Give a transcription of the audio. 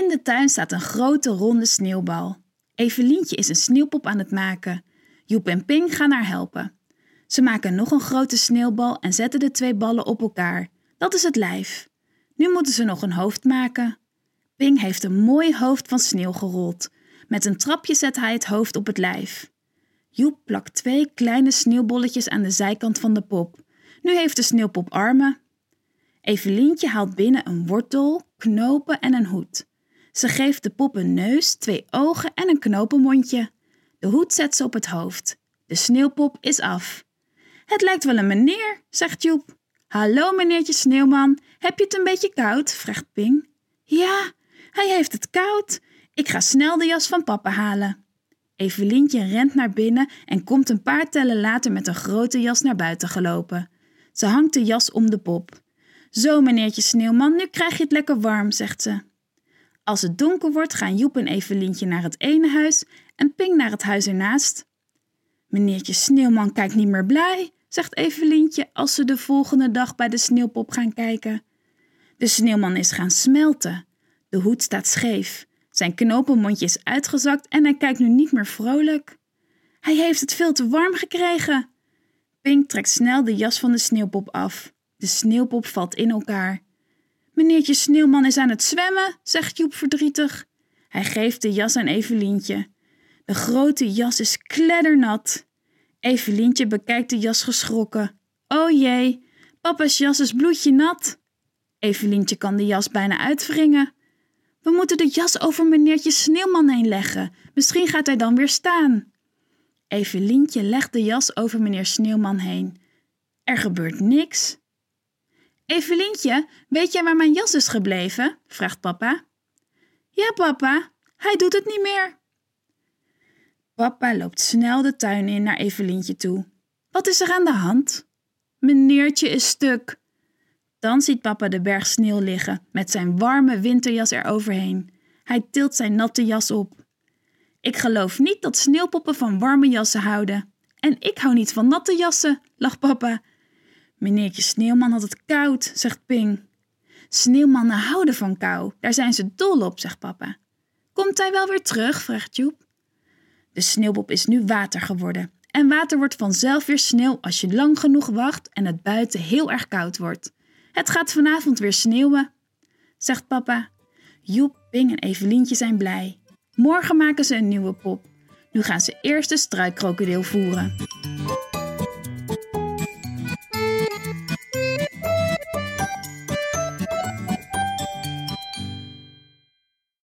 In de tuin staat een grote ronde sneeuwbal. Evelientje is een sneeuwpop aan het maken. Joep en Ping gaan haar helpen. Ze maken nog een grote sneeuwbal en zetten de twee ballen op elkaar. Dat is het lijf. Nu moeten ze nog een hoofd maken. Ping heeft een mooi hoofd van sneeuw gerold. Met een trapje zet hij het hoofd op het lijf. Joep plakt twee kleine sneeuwbolletjes aan de zijkant van de pop. Nu heeft de sneeuwpop armen. Evelientje haalt binnen een wortel, knopen en een hoed. Ze geeft de pop een neus, twee ogen en een knopenmondje. De hoed zet ze op het hoofd. De sneeuwpop is af. Het lijkt wel een meneer, zegt Joep. Hallo, meneertje Sneeuwman, heb je het een beetje koud? vraagt Ping. Ja, hij heeft het koud. Ik ga snel de jas van papa halen. Evelientje rent naar binnen en komt een paar tellen later met een grote jas naar buiten gelopen. Ze hangt de jas om de pop. Zo, meneertje Sneeuwman, nu krijg je het lekker warm, zegt ze. Als het donker wordt, gaan Joep en Evelientje naar het ene huis en Ping naar het huis ernaast. Meneertje Sneeuwman kijkt niet meer blij, zegt Evelientje als ze de volgende dag bij de sneeuwpop gaan kijken. De sneeuwman is gaan smelten. De hoed staat scheef. Zijn knopenmondje is uitgezakt en hij kijkt nu niet meer vrolijk. Hij heeft het veel te warm gekregen. Pink trekt snel de jas van de sneeuwpop af. De sneeuwpop valt in elkaar. Meneertje Sneeuwman is aan het zwemmen, zegt Joep verdrietig. Hij geeft de jas aan Evelientje. De grote jas is kleddernat. Evelientje bekijkt de jas geschrokken. O jee, papa's jas is bloedje nat. Evelientje kan de jas bijna uitwringen. We moeten de jas over meneertje Sneeuwman heen leggen. Misschien gaat hij dan weer staan. Evelientje legt de jas over meneer Sneeuwman heen. Er gebeurt niks. Evelientje, weet jij waar mijn jas is gebleven? vraagt papa. Ja, papa, hij doet het niet meer. Papa loopt snel de tuin in naar Evelientje toe. Wat is er aan de hand? Meneertje is stuk. Dan ziet papa de berg sneeuw liggen met zijn warme winterjas eroverheen. Hij tilt zijn natte jas op. Ik geloof niet dat sneeuwpoppen van warme jassen houden. En ik hou niet van natte jassen, lacht papa. Meneertje Sneeuwman had het koud, zegt Ping. Sneeuwmannen houden van kou, daar zijn ze dol op, zegt papa. Komt hij wel weer terug? vraagt Joep. De sneeuwpop is nu water geworden. En water wordt vanzelf weer sneeuw als je lang genoeg wacht en het buiten heel erg koud wordt. Het gaat vanavond weer sneeuwen, zegt papa. Joep, Ping en Evelientje zijn blij. Morgen maken ze een nieuwe pop. Nu gaan ze eerst de struikkrokodil voeren.